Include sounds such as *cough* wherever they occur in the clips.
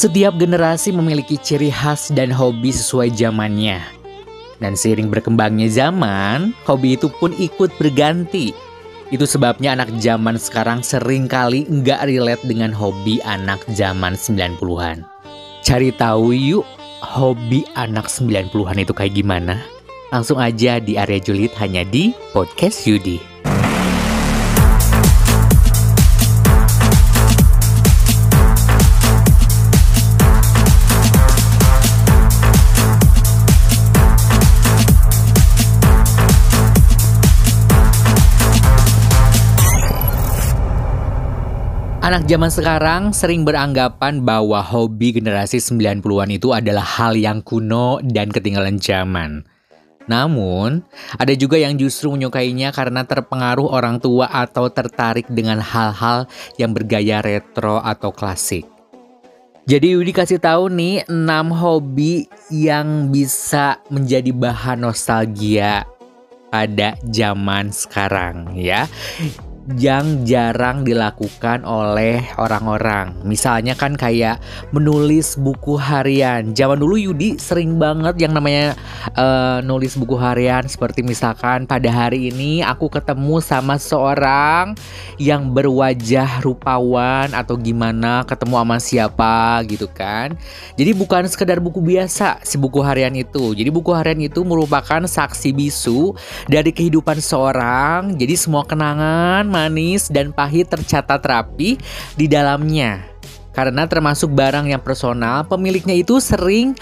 Setiap generasi memiliki ciri khas dan hobi sesuai zamannya. Dan seiring berkembangnya zaman, hobi itu pun ikut berganti. Itu sebabnya anak zaman sekarang sering kali nggak relate dengan hobi anak zaman 90-an. Cari tahu yuk, hobi anak 90-an itu kayak gimana? Langsung aja di area Julid hanya di Podcast Yudi. Anak zaman sekarang sering beranggapan bahwa hobi generasi 90-an itu adalah hal yang kuno dan ketinggalan zaman. Namun, ada juga yang justru menyukainya karena terpengaruh orang tua atau tertarik dengan hal-hal yang bergaya retro atau klasik. Jadi Yudi kasih tahu nih 6 hobi yang bisa menjadi bahan nostalgia pada zaman sekarang ya yang jarang dilakukan oleh orang-orang. Misalnya kan kayak menulis buku harian. Zaman dulu Yudi sering banget yang namanya uh, nulis buku harian seperti misalkan pada hari ini aku ketemu sama seorang yang berwajah rupawan atau gimana ketemu sama siapa gitu kan. Jadi bukan sekedar buku biasa si buku harian itu. Jadi buku harian itu merupakan saksi bisu dari kehidupan seorang. Jadi semua kenangan manis, dan pahit tercatat rapi di dalamnya. Karena termasuk barang yang personal, pemiliknya itu sering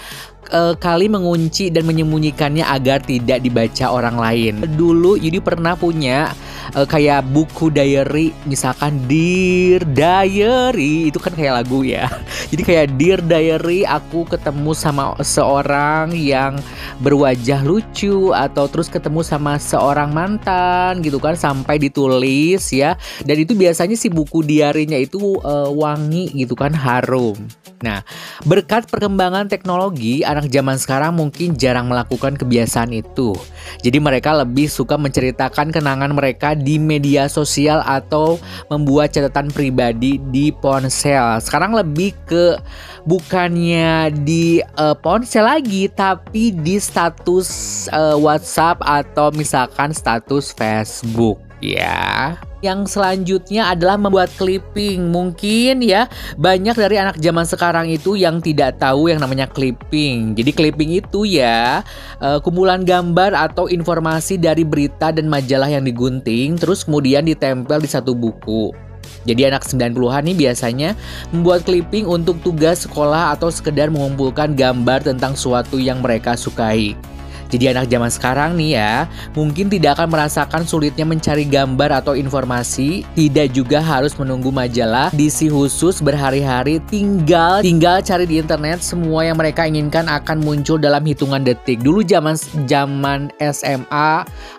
uh, kali mengunci dan menyembunyikannya agar tidak dibaca orang lain. Dulu Yudi pernah punya uh, kayak buku diary misalkan Dear Diary itu kan kayak lagu ya. *laughs* Jadi kayak Dear Diary aku ketemu sama seorang yang berwajah lucu atau terus ketemu sama seorang mantan gitu kan sampai ditulis ya. Dan itu biasanya si buku diarinya itu uh, wangi gitu kan harum Nah, berkat perkembangan teknologi, anak zaman sekarang mungkin jarang melakukan kebiasaan itu. Jadi mereka lebih suka menceritakan kenangan mereka di media sosial atau membuat catatan pribadi di ponsel. Sekarang lebih ke bukannya di uh, ponsel lagi, tapi di status uh, WhatsApp atau misalkan status Facebook ya. Yang selanjutnya adalah membuat clipping. Mungkin ya banyak dari anak zaman sekarang itu yang tidak tahu yang namanya clipping. Jadi clipping itu ya uh, kumpulan gambar atau informasi dari berita dan majalah yang digunting terus kemudian ditempel di satu buku. Jadi anak 90-an nih biasanya membuat clipping untuk tugas sekolah atau sekedar mengumpulkan gambar tentang suatu yang mereka sukai. Jadi anak zaman sekarang nih ya, mungkin tidak akan merasakan sulitnya mencari gambar atau informasi, tidak juga harus menunggu majalah diisi khusus berhari-hari, tinggal tinggal cari di internet semua yang mereka inginkan akan muncul dalam hitungan detik. Dulu zaman zaman SMA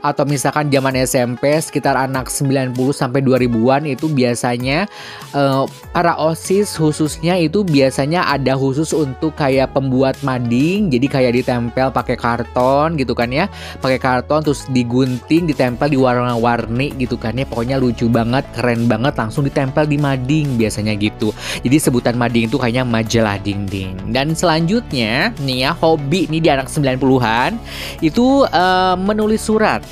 atau misalkan zaman SMP sekitar anak 90 sampai 2000-an itu biasanya uh, para OSIS khususnya itu biasanya ada khusus untuk kayak pembuat mading, jadi kayak ditempel pakai karton karton gitu kan ya. Pakai karton terus digunting ditempel di warna-warni gitu kan ya. Pokoknya lucu banget keren banget langsung ditempel di mading biasanya gitu. Jadi sebutan mading itu kayaknya majalah dinding. Dan selanjutnya nih ya hobi nih di anak 90-an itu uh, menulis surat.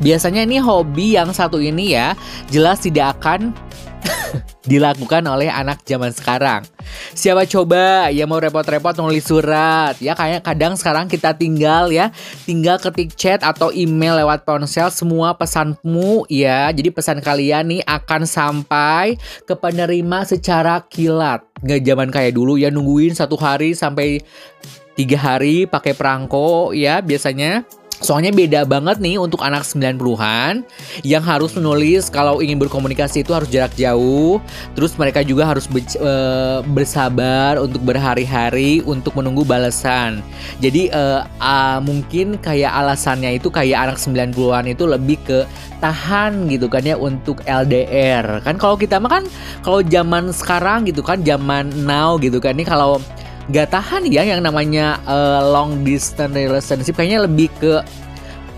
Biasanya ini hobi yang satu ini ya jelas tidak akan *laughs* dilakukan oleh anak zaman sekarang. Siapa coba? Ya mau repot-repot nulis surat. Ya kayak kadang sekarang kita tinggal ya. Tinggal ketik chat atau email lewat ponsel semua pesanmu ya. Jadi pesan kalian nih akan sampai ke penerima secara kilat. Nggak zaman kayak dulu ya nungguin satu hari sampai tiga hari pakai perangko ya biasanya Soalnya beda banget nih untuk anak 90-an yang harus menulis kalau ingin berkomunikasi itu harus jarak jauh. Terus mereka juga harus be e, bersabar untuk berhari-hari untuk menunggu balasan. Jadi uh, uh, mungkin kayak alasannya itu kayak anak 90-an itu lebih ke tahan gitu kan ya untuk LDR. Kan kalau kita mah kan kalau zaman sekarang gitu kan zaman now gitu kan nih kalau gak tahan ya yang namanya uh, long distance relationship kayaknya lebih ke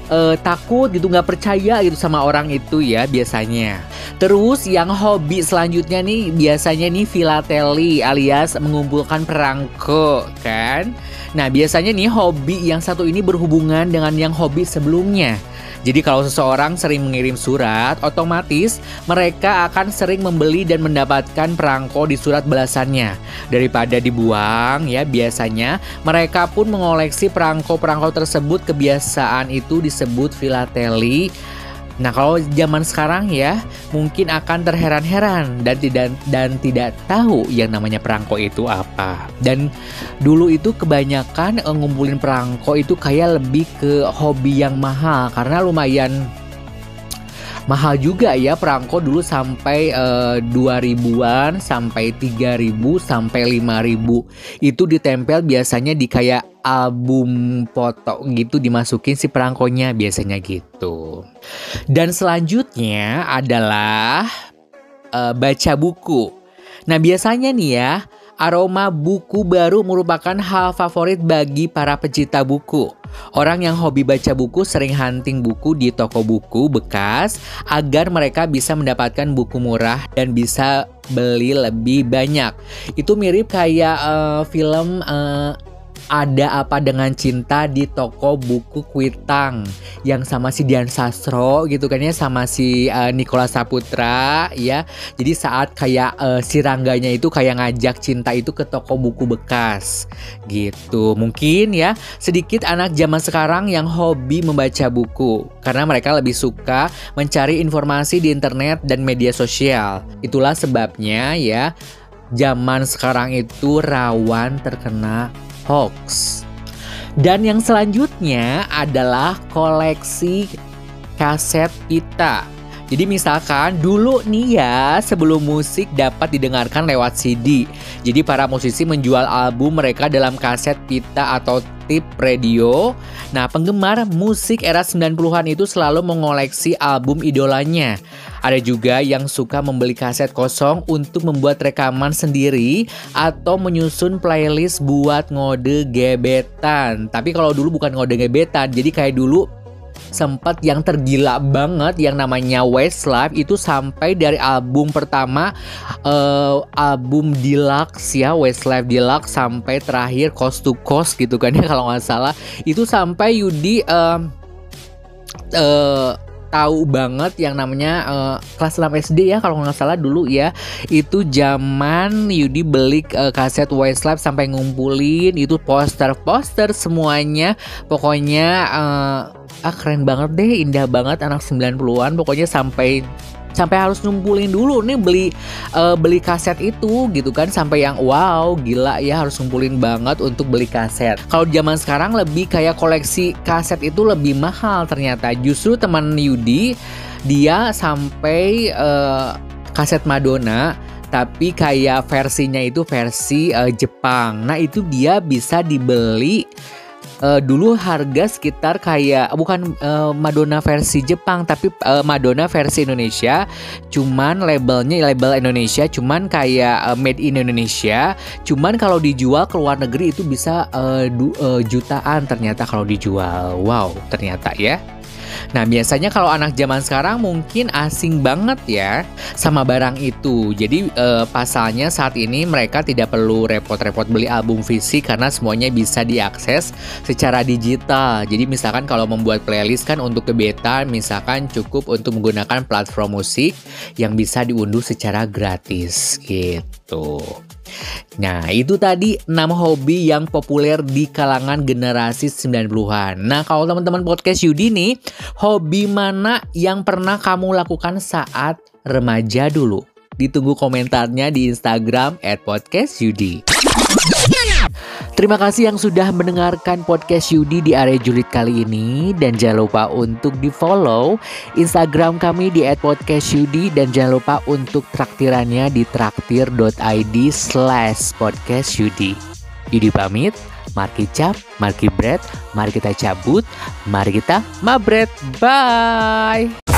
uh, takut gitu nggak percaya gitu sama orang itu ya biasanya. Terus yang hobi selanjutnya nih biasanya nih filateli alias mengumpulkan perangko kan. Nah biasanya nih hobi yang satu ini berhubungan dengan yang hobi sebelumnya. Jadi kalau seseorang sering mengirim surat, otomatis mereka akan sering membeli dan mendapatkan perangko di surat balasannya. Daripada dibuang ya biasanya mereka pun mengoleksi perangko-perangko tersebut kebiasaan itu disebut filateli Nah, kalau zaman sekarang ya, mungkin akan terheran-heran dan tidak dan tidak tahu yang namanya perangko itu apa. Dan dulu itu kebanyakan eh, ngumpulin perangko itu kayak lebih ke hobi yang mahal karena lumayan mahal juga ya perangko dulu sampai uh, eh, 2000-an sampai 3000 sampai 5000 itu ditempel biasanya di kayak album foto gitu dimasukin si perangkonya biasanya gitu. Dan selanjutnya adalah uh, baca buku. Nah, biasanya nih ya, aroma buku baru merupakan hal favorit bagi para pecinta buku. Orang yang hobi baca buku sering hunting buku di toko buku bekas agar mereka bisa mendapatkan buku murah dan bisa beli lebih banyak. Itu mirip kayak uh, film uh, ada apa dengan cinta di toko buku Kuitang yang sama si Dian Sastro gitu kan ya sama si uh, Nikola Saputra ya. Jadi saat kayak uh, si Rangganya itu kayak ngajak cinta itu ke toko buku bekas gitu. Mungkin ya sedikit anak zaman sekarang yang hobi membaca buku karena mereka lebih suka mencari informasi di internet dan media sosial. Itulah sebabnya ya zaman sekarang itu rawan terkena hoax. Dan yang selanjutnya adalah koleksi kaset pita. Jadi misalkan dulu nih ya sebelum musik dapat didengarkan lewat CD. Jadi para musisi menjual album mereka dalam kaset pita atau tip radio. Nah, penggemar musik era 90-an itu selalu mengoleksi album idolanya. Ada juga yang suka membeli kaset kosong untuk membuat rekaman sendiri atau menyusun playlist buat ngode gebetan. Tapi kalau dulu bukan ngode gebetan, jadi kayak dulu sempat yang tergila banget yang namanya Westlife itu sampai dari album pertama uh, album deluxe ya Westlife deluxe sampai terakhir cost to cost gitu kan ya *laughs* kalau nggak salah. Itu sampai Yudi uh, uh, tahu banget yang namanya uh, kelas 6 SD ya kalau nggak salah dulu ya. Itu zaman Yudi beli uh, kaset Westlife sampai ngumpulin itu poster-poster semuanya. Pokoknya uh, ah keren banget deh indah banget anak 90-an pokoknya sampai sampai harus ngumpulin dulu nih beli uh, beli kaset itu gitu kan sampai yang wow gila ya harus ngumpulin banget untuk beli kaset. Kalau zaman sekarang lebih kayak koleksi kaset itu lebih mahal ternyata. Justru teman Yudi dia sampai uh, kaset Madonna tapi kayak versinya itu versi uh, Jepang. Nah, itu dia bisa dibeli uh, dulu harga sekitar kayak bukan uh, Madonna versi Jepang tapi uh, Madonna versi Indonesia. Cuman labelnya label Indonesia cuman kayak uh, made in Indonesia. Cuman kalau dijual ke luar negeri itu bisa uh, du, uh, jutaan ternyata kalau dijual. Wow ternyata ya Nah, biasanya kalau anak zaman sekarang mungkin asing banget ya sama barang itu. Jadi eh, pasalnya saat ini mereka tidak perlu repot-repot beli album fisik karena semuanya bisa diakses secara digital. Jadi misalkan kalau membuat playlist kan untuk kebetan misalkan cukup untuk menggunakan platform musik yang bisa diunduh secara gratis gitu. Nah, itu tadi 6 hobi yang populer di kalangan generasi 90-an. Nah, kalau teman-teman podcast Yudi nih, hobi mana yang pernah kamu lakukan saat remaja dulu? Ditunggu komentarnya di Instagram @podcastyudi. Terima kasih yang sudah mendengarkan podcast Yudi di area julid kali ini dan jangan lupa untuk di follow Instagram kami di @podcastyudi dan jangan lupa untuk traktirannya di traktir.id slash podcastyudi. Yudi pamit, mari cap, mari bread, mari kita cabut, mari kita mabret. Bye!